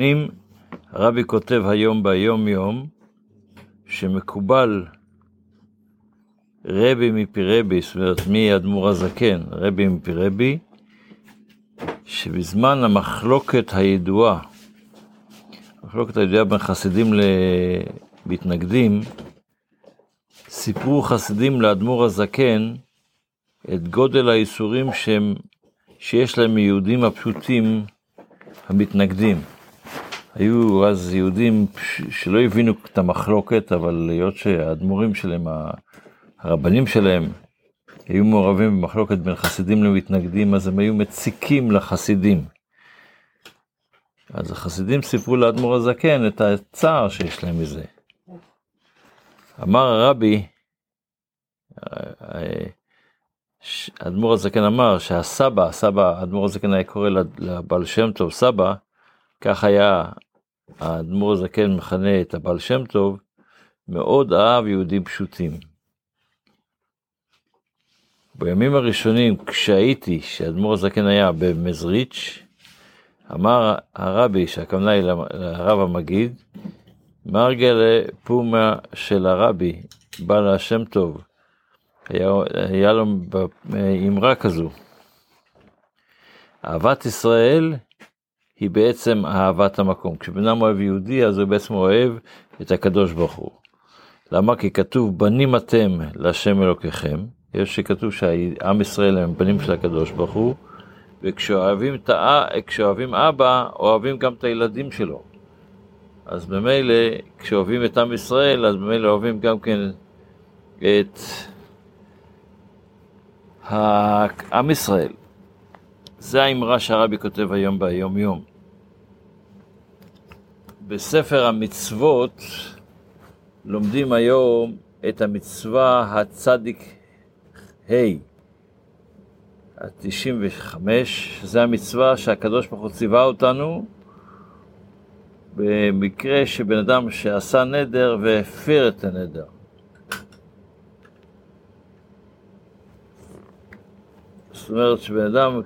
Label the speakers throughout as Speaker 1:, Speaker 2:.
Speaker 1: אם הרבי כותב היום ביום יום, שמקובל רבי מפי רבי, זאת אומרת מאדמו"ר הזקן, רבי מפי רבי, שבזמן המחלוקת הידועה, המחלוקת הידועה בין חסידים למתנגדים, סיפרו חסידים לאדמו"ר הזקן את גודל האיסורים שהם, שיש להם מיהודים הפשוטים המתנגדים. היו אז יהודים שלא הבינו את המחלוקת, אבל היות שהאדמו"רים שלהם, הרבנים שלהם, היו מעורבים במחלוקת בין חסידים למתנגדים, אז הם היו מציקים לחסידים. אז החסידים סיפרו לאדמו"ר הזקן את הצער שיש להם מזה. אמר הרבי, האדמו"ר הזקן אמר שהסבא, הסבא, האדמו"ר הזקן היה קורא לבעל שם טוב סבא, כך היה האדמו"ר הזקן מכנה את הבעל שם טוב, מאוד אהב יהודים פשוטים. בימים הראשונים, כשהייתי, שהאדמו"ר הזקן היה במזריץ', אמר הרבי, שהכוונה היא לרב המגיד, מרגלה פומה של הרבי, בעל השם טוב, היה, היה לו אמרה כזו, אהבת ישראל היא בעצם אהבת המקום. כשבן אדם אוהב יהודי, אז הוא בעצם אוהב את הקדוש ברוך הוא. למה? כי כתוב, בנים אתם להשם אלוקיכם. יש שכתוב שהעם ישראל הם בנים של הקדוש ברוך הוא, וכשאוהבים. כשאוהבים אבא, אוהבים גם את הילדים שלו. אז במילא, כשאוהבים את עם ישראל, אז במילא אוהבים גם כן את עם ישראל. זה האמרה שהרבי כותב היום ביום יום. בספר המצוות לומדים היום את המצווה הצדיק ה', ה-95, זה המצווה שהקדוש ברוך הוא ציווה אותנו במקרה שבן אדם שעשה נדר והפר את הנדר. זאת אומרת שבן אדם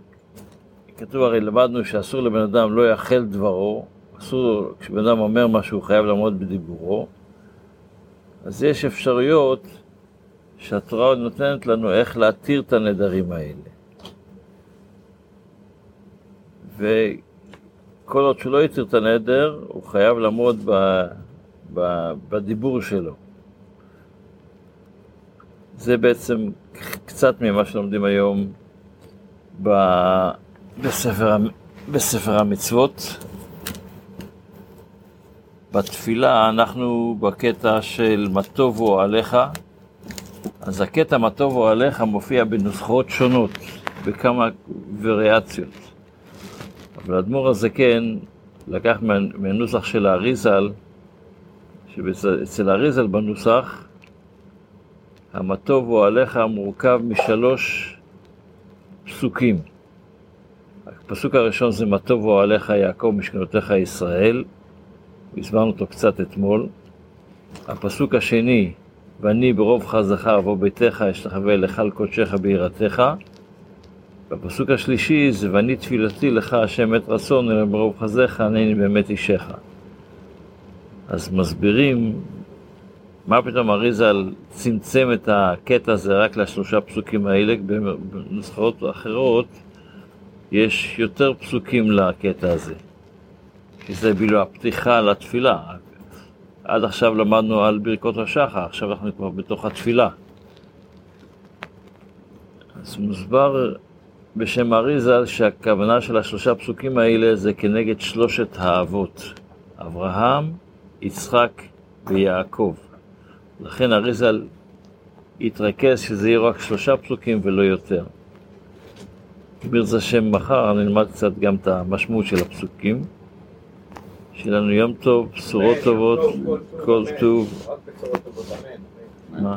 Speaker 1: כתוב הרי למדנו שאסור לבן אדם לא יאכל דברו, אסור, כשבן אדם אומר משהו הוא חייב לעמוד בדיבורו, אז יש אפשרויות שהתורה נותנת לנו איך להתיר את הנדרים האלה. וכל עוד שהוא לא יתיר את הנדר, הוא חייב לעמוד ב, ב, בדיבור שלו. זה בעצם קצת ממה שלומדים היום ב... בספר, בספר המצוות. בתפילה אנחנו בקטע של מה טובו עליך, אז הקטע מה טובו עליך מופיע בנוסחאות שונות, בכמה וריאציות. אבל האדמו"ר הזקן לקח מהנוסח של האריזל, שאצל האריזל בנוסח, המה טובו עליך מורכב משלוש פסוקים. הפסוק הראשון זה מה טובו עליך יעקב משכנותיך ישראל, הסברנו אותו קצת אתמול. הפסוק השני, ואני ברוב חזך אבוא ביתך אשתחווה על קודשך ביראתך. והפסוק השלישי זה ואני תפילתי לך השם את רצון אלא ברוב חזך ענני באמת אישך. אז מסבירים מה פתאום אריזל צמצם את הקטע הזה רק לשלושה פסוקים האלה, בנוסחאות אחרות יש יותר פסוקים לקטע הזה, כי זה בילו הפתיחה לתפילה. עד עכשיו למדנו על ברכות השחר, עכשיו אנחנו כבר בתוך התפילה. אז מוסבר בשם אריזל שהכוונה של השלושה פסוקים האלה זה כנגד שלושת האבות, אברהם, יצחק ויעקב. לכן אריזל התרכז שזה יהיה רק שלושה פסוקים ולא יותר. ברצה השם מחר נלמד קצת גם את המשמעות של הפסוקים. שיהיה לנו יום טוב, בשורות טובות, כל טוב. מה?